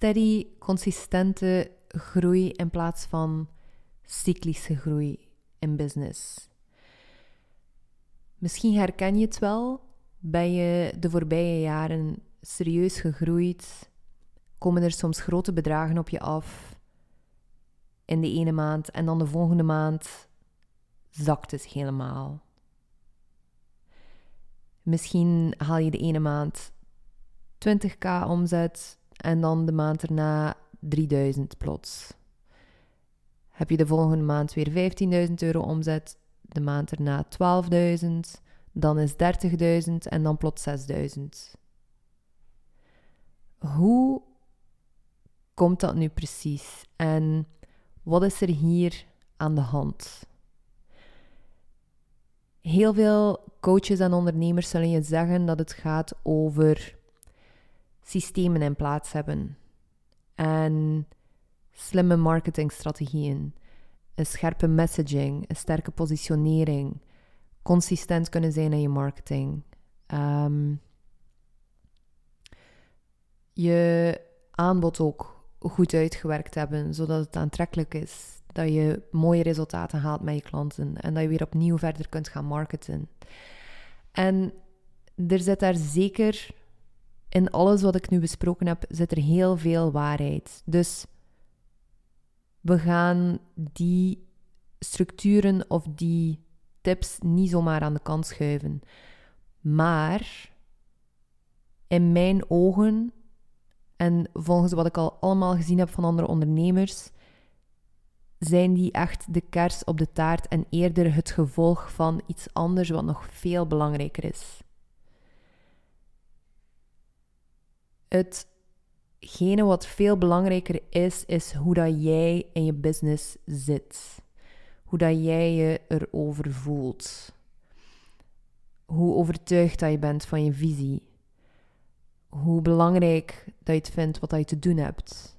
steady, consistente groei in plaats van cyclische groei in business. Misschien herken je het wel. Ben je de voorbije jaren serieus gegroeid? Komen er soms grote bedragen op je af in de ene maand en dan de volgende maand zakt het helemaal. Misschien haal je de ene maand 20k omzet en dan de maand erna 3000 plots. Heb je de volgende maand weer 15.000 euro omzet, de maand erna 12.000, dan is 30.000 en dan plots 6.000. Hoe komt dat nu precies? En wat is er hier aan de hand? Heel veel coaches en ondernemers zullen je zeggen dat het gaat over systemen in plaats hebben en slimme marketingstrategieën, een scherpe messaging, een sterke positionering, consistent kunnen zijn in je marketing. Ehm, je aanbod ook goed uitgewerkt hebben, zodat het aantrekkelijk is. Dat je mooie resultaten haalt met je klanten en dat je weer opnieuw verder kunt gaan marketen. En er zit daar zeker in alles wat ik nu besproken heb, zit er heel veel waarheid. Dus we gaan die structuren of die tips niet zomaar aan de kant schuiven. Maar in mijn ogen, en volgens wat ik al allemaal gezien heb van andere ondernemers, zijn die echt de kers op de taart en eerder het gevolg van iets anders wat nog veel belangrijker is. Hetgene wat veel belangrijker is, is hoe dat jij in je business zit. Hoe dat jij je erover voelt. Hoe overtuigd dat je bent van je visie. Hoe belangrijk dat je het vindt wat je te doen hebt.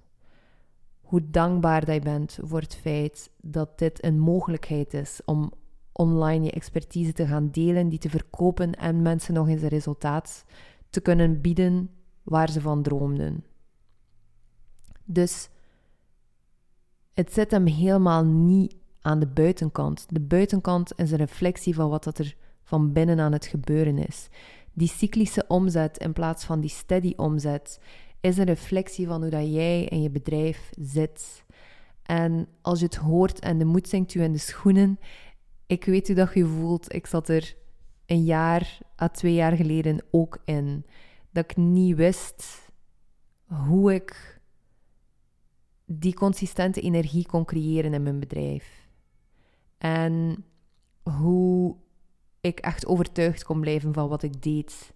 Hoe dankbaar dat je bent voor het feit dat dit een mogelijkheid is om online je expertise te gaan delen, die te verkopen en mensen nog eens een resultaat te kunnen bieden waar ze van droomden. Dus het zit hem helemaal niet aan de buitenkant. De buitenkant is een reflectie van wat dat er van binnen aan het gebeuren is. Die cyclische omzet in plaats van die steady omzet is een reflectie van hoe dat jij en je bedrijf zit. En als je het hoort en de moed zinkt u in de schoenen, ik weet hoe dat je voelt. Ik zat er een jaar à twee jaar geleden ook in dat ik niet wist hoe ik die consistente energie kon creëren in mijn bedrijf. En hoe ik echt overtuigd kon blijven van wat ik deed.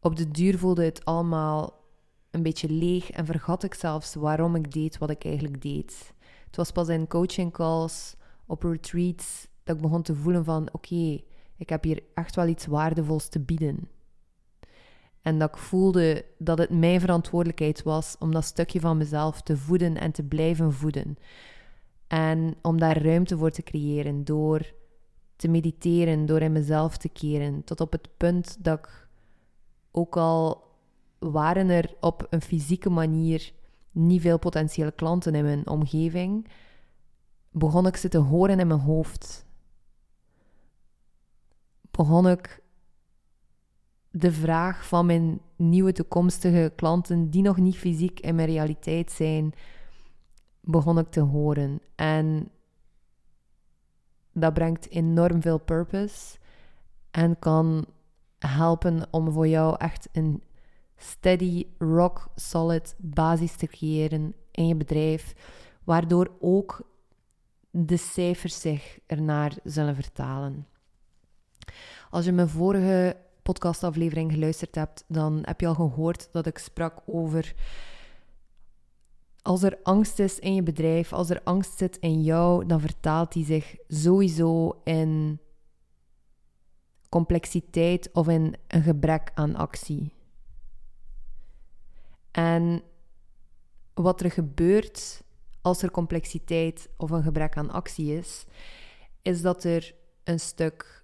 Op de duur voelde het allemaal een beetje leeg en vergat ik zelfs waarom ik deed wat ik eigenlijk deed. Het was pas in coaching calls, op retreats, dat ik begon te voelen van oké, ik heb hier echt wel iets waardevols te bieden. En dat ik voelde dat het mijn verantwoordelijkheid was om dat stukje van mezelf te voeden en te blijven voeden. En om daar ruimte voor te creëren door te mediteren, door in mezelf te keren. Tot op het punt dat ik, ook al waren er op een fysieke manier niet veel potentiële klanten in mijn omgeving, begon ik ze te horen in mijn hoofd. Begon ik de vraag van mijn nieuwe toekomstige klanten, die nog niet fysiek in mijn realiteit zijn, begon ik te horen. En dat brengt enorm veel purpose en kan helpen om voor jou echt een steady, rock solid basis te creëren in je bedrijf, waardoor ook de cijfers zich ernaar zullen vertalen. Als je mijn vorige podcastaflevering geluisterd hebt, dan heb je al gehoord dat ik sprak over als er angst is in je bedrijf, als er angst zit in jou, dan vertaalt die zich sowieso in complexiteit of in een gebrek aan actie. En wat er gebeurt als er complexiteit of een gebrek aan actie is, is dat er een stuk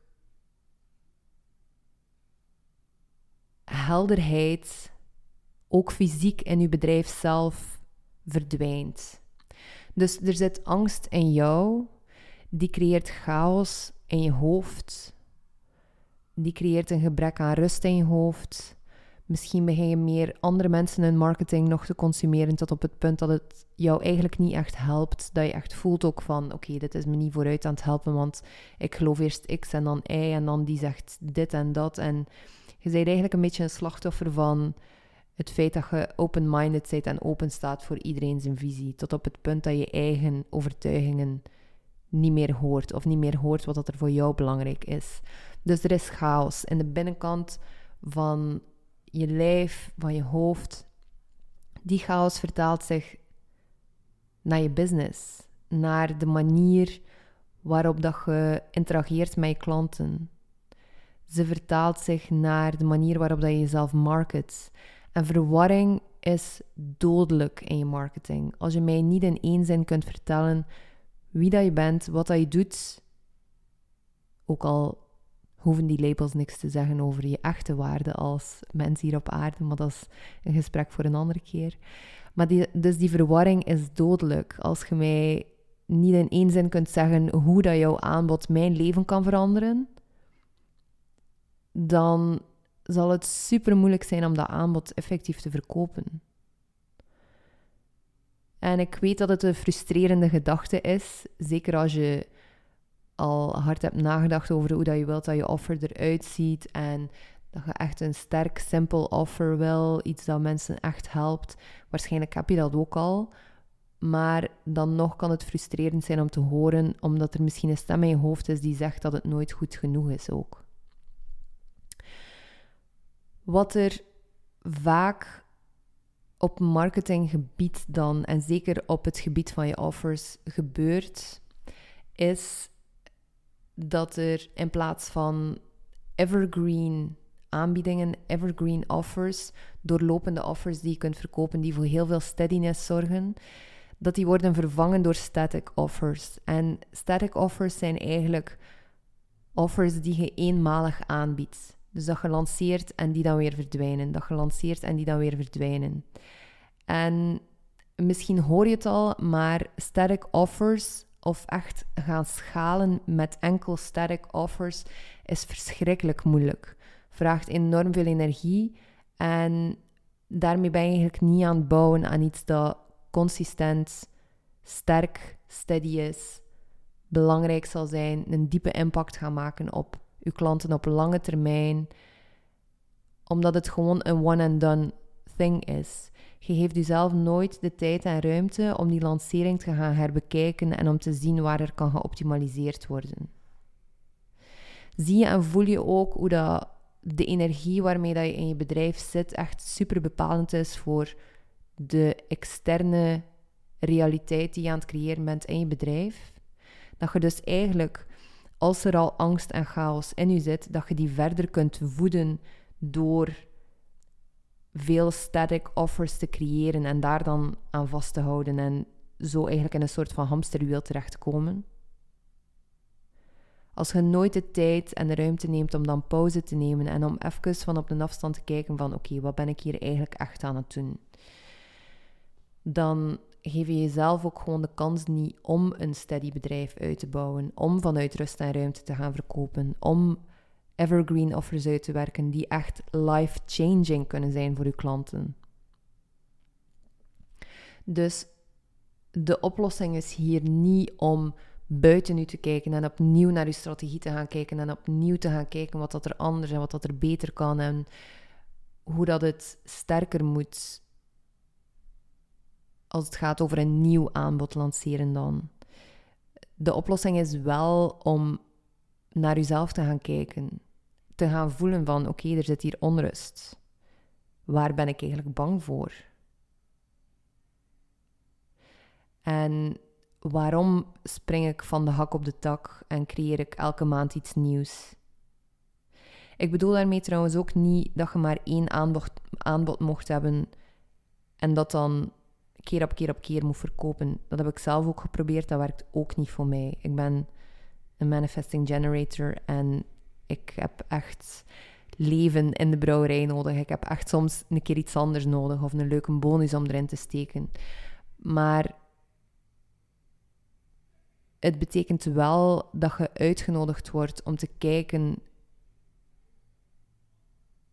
helderheid ook fysiek in je bedrijf zelf verdwijnt. Dus er zit angst in jou, die creëert chaos in je hoofd, die creëert een gebrek aan rust in je hoofd. Misschien begin je meer andere mensen in marketing nog te consumeren tot op het punt dat het jou eigenlijk niet echt helpt. Dat je echt voelt ook van, oké, dit is me niet vooruit aan het helpen, want ik geloof eerst X en dan Y en dan die zegt dit en dat. En je bent eigenlijk een beetje een slachtoffer van het feit dat je open-minded bent en open staat voor iedereen zijn visie. Tot op het punt dat je eigen overtuigingen niet meer hoort of niet meer hoort wat er voor jou belangrijk is. Dus er is chaos in de binnenkant van je lijf, van je hoofd. Die chaos vertaalt zich naar je business, naar de manier waarop dat je interageert met je klanten. Ze vertaalt zich naar de manier waarop dat je jezelf market. En verwarring is dodelijk in je marketing. Als je mij niet in één zin kunt vertellen wie dat je bent, wat dat je doet, ook al hoeven die labels niks te zeggen over je echte waarde als mens hier op aarde, maar dat is een gesprek voor een andere keer. Maar die, dus die verwarring is dodelijk. Als je mij niet in één zin kunt zeggen hoe dat jouw aanbod mijn leven kan veranderen, dan zal het super moeilijk zijn om dat aanbod effectief te verkopen. En ik weet dat het een frustrerende gedachte is, zeker als je al hard hebt nagedacht over hoe dat je wilt dat je offer eruit ziet en dat je echt een sterk, simpel offer wil, iets dat mensen echt helpt. Waarschijnlijk heb je dat ook al, maar dan nog kan het frustrerend zijn om te horen, omdat er misschien een stem in je hoofd is die zegt dat het nooit goed genoeg is ook. Wat er vaak op marketinggebied dan, en zeker op het gebied van je offers, gebeurt, is dat er in plaats van evergreen aanbiedingen, evergreen offers, doorlopende offers die je kunt verkopen, die voor heel veel steadiness zorgen, dat die worden vervangen door static offers. En static offers zijn eigenlijk offers die je eenmalig aanbiedt. Dus dat je lanceert en die dan weer verdwijnen. Dat je lanceert en die dan weer verdwijnen. En misschien hoor je het al, maar static offers of echt gaan schalen met enkel static offers is verschrikkelijk moeilijk. Vraagt enorm veel energie en daarmee ben je eigenlijk niet aan het bouwen aan iets dat consistent, sterk, steady is, belangrijk zal zijn, een diepe impact gaan maken op uw klanten op lange termijn, omdat het gewoon een one-and-done thing is. Je geeft jezelf nooit de tijd en ruimte om die lancering te gaan herbekijken en om te zien waar er kan geoptimaliseerd worden. Zie je en voel je ook hoe dat de energie waarmee dat je in je bedrijf zit echt super bepalend is voor de externe realiteit die je aan het creëren bent in je bedrijf. Dat je dus eigenlijk als er al angst en chaos in je zit, dat je die verder kunt voeden door veel static offers te creëren en daar dan aan vast te houden en zo eigenlijk in een soort van hamsterwiel terecht te komen. Als je nooit de tijd en de ruimte neemt om dan pauze te nemen en om even van op de afstand te kijken van oké, wat ben ik hier eigenlijk echt aan het doen? Dan geef je jezelf ook gewoon de kans niet om een steady bedrijf uit te bouwen, om vanuit rust en ruimte te gaan verkopen, om evergreen offers uit te werken die echt life-changing kunnen zijn voor je klanten. Dus de oplossing is hier niet om buiten u te kijken en opnieuw naar uw strategie te gaan kijken en opnieuw te gaan kijken wat dat er anders en wat dat er beter kan en hoe dat het sterker moet als het gaat over een nieuw aanbod lanceren dan. De oplossing is wel om naar jezelf te gaan kijken. Te gaan voelen van oké, er zit hier onrust. Waar ben ik eigenlijk bang voor? En waarom spring ik van de hak op de tak en creëer ik elke maand iets nieuws? Ik bedoel daarmee trouwens ook niet dat je maar één aanbod, aanbod mocht hebben en dat dan keer op keer op keer moet verkopen. Dat heb ik zelf ook geprobeerd, dat werkt ook niet voor mij. Ik ben een manifesting generator en ik heb echt leven in de brouwerij nodig. Ik heb echt soms een keer iets anders nodig of een leuke bonus om erin te steken. Maar het betekent wel dat je uitgenodigd wordt om te kijken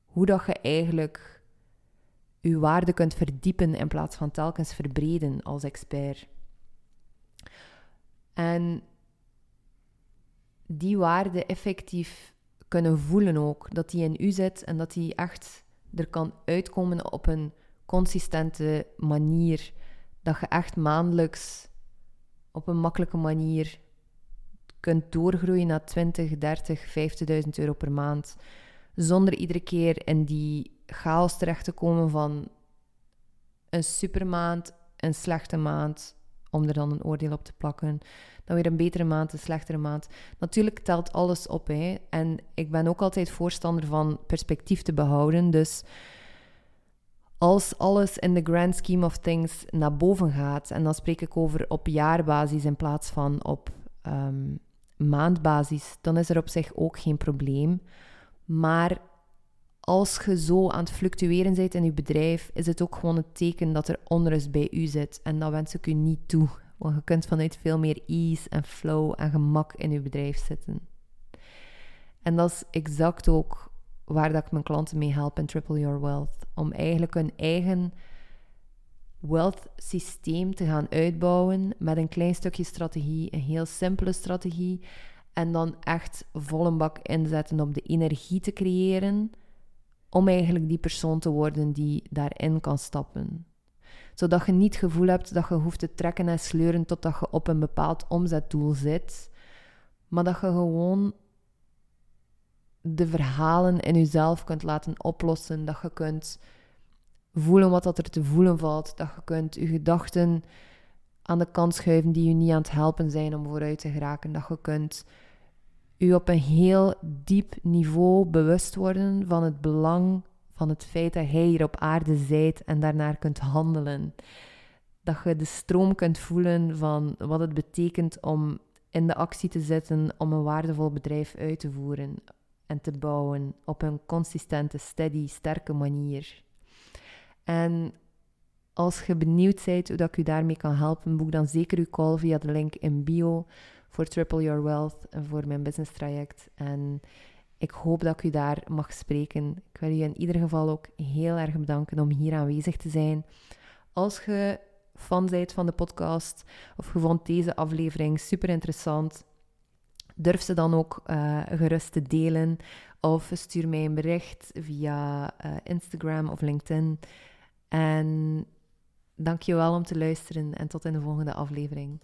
hoe dat je eigenlijk je waarde kunt verdiepen in plaats van telkens verbreden als expert. En die waarde effectief kunnen voelen ook, dat die in u zit en dat die echt er kan uitkomen op een consistente manier. Dat je echt maandelijks op een makkelijke manier kunt doorgroeien naar 20, 30, 50.000 euro per maand. Zonder iedere keer in die chaos terecht te komen van een supermaand, een slechte maand, om er dan een oordeel op te plakken. Dan weer een betere maand, een slechtere maand. Natuurlijk telt alles op. Hè. En ik ben ook altijd voorstander van perspectief te behouden. Dus als alles in de grand scheme of things naar boven gaat, en dan spreek ik over op jaarbasis in plaats van op um, maandbasis, dan is er op zich ook geen probleem. Maar als je zo aan het fluctueren bent in je bedrijf, is het ook gewoon het teken dat er onrust bij u zit. En dat wens ik u niet toe. Want je kunt vanuit veel meer ease en flow en gemak in je bedrijf zitten. En dat is exact ook waar dat ik mijn klanten mee help in Triple Your Wealth. Om eigenlijk hun eigen wealth systeem te gaan uitbouwen met een klein stukje strategie, een heel simpele strategie. En dan echt vol een bak inzetten op de energie te creëren om eigenlijk die persoon te worden die daarin kan stappen. Zodat je niet het gevoel hebt dat je hoeft te trekken en sleuren totdat je op een bepaald omzetdoel zit, maar dat je gewoon de verhalen in jezelf kunt laten oplossen, dat je kunt voelen wat dat er te voelen valt, dat je kunt je gedachten aan de kant schuiven die je niet aan het helpen zijn om vooruit te geraken, dat je kunt u op een heel diep niveau bewust worden van het belang van het feit dat jij hier op aarde zijt en daarnaar kunt handelen. Dat je de stroom kunt voelen van wat het betekent om in de actie te zetten om een waardevol bedrijf uit te voeren en te bouwen op een consistente, steady, sterke manier. En als je benieuwd bent hoe dat ik u daarmee kan helpen, boek dan zeker uw call via de link in bio voor Triple Your Wealth en voor mijn business traject. En ik hoop dat ik u daar mag spreken. Ik wil u in ieder geval ook heel erg bedanken om hier aanwezig te zijn. Als je fan bent van de podcast of je vond deze aflevering super interessant, durf ze dan ook uh, gerust te delen of stuur mij een bericht via uh, Instagram of LinkedIn. En dank je wel om te luisteren en tot in de volgende aflevering.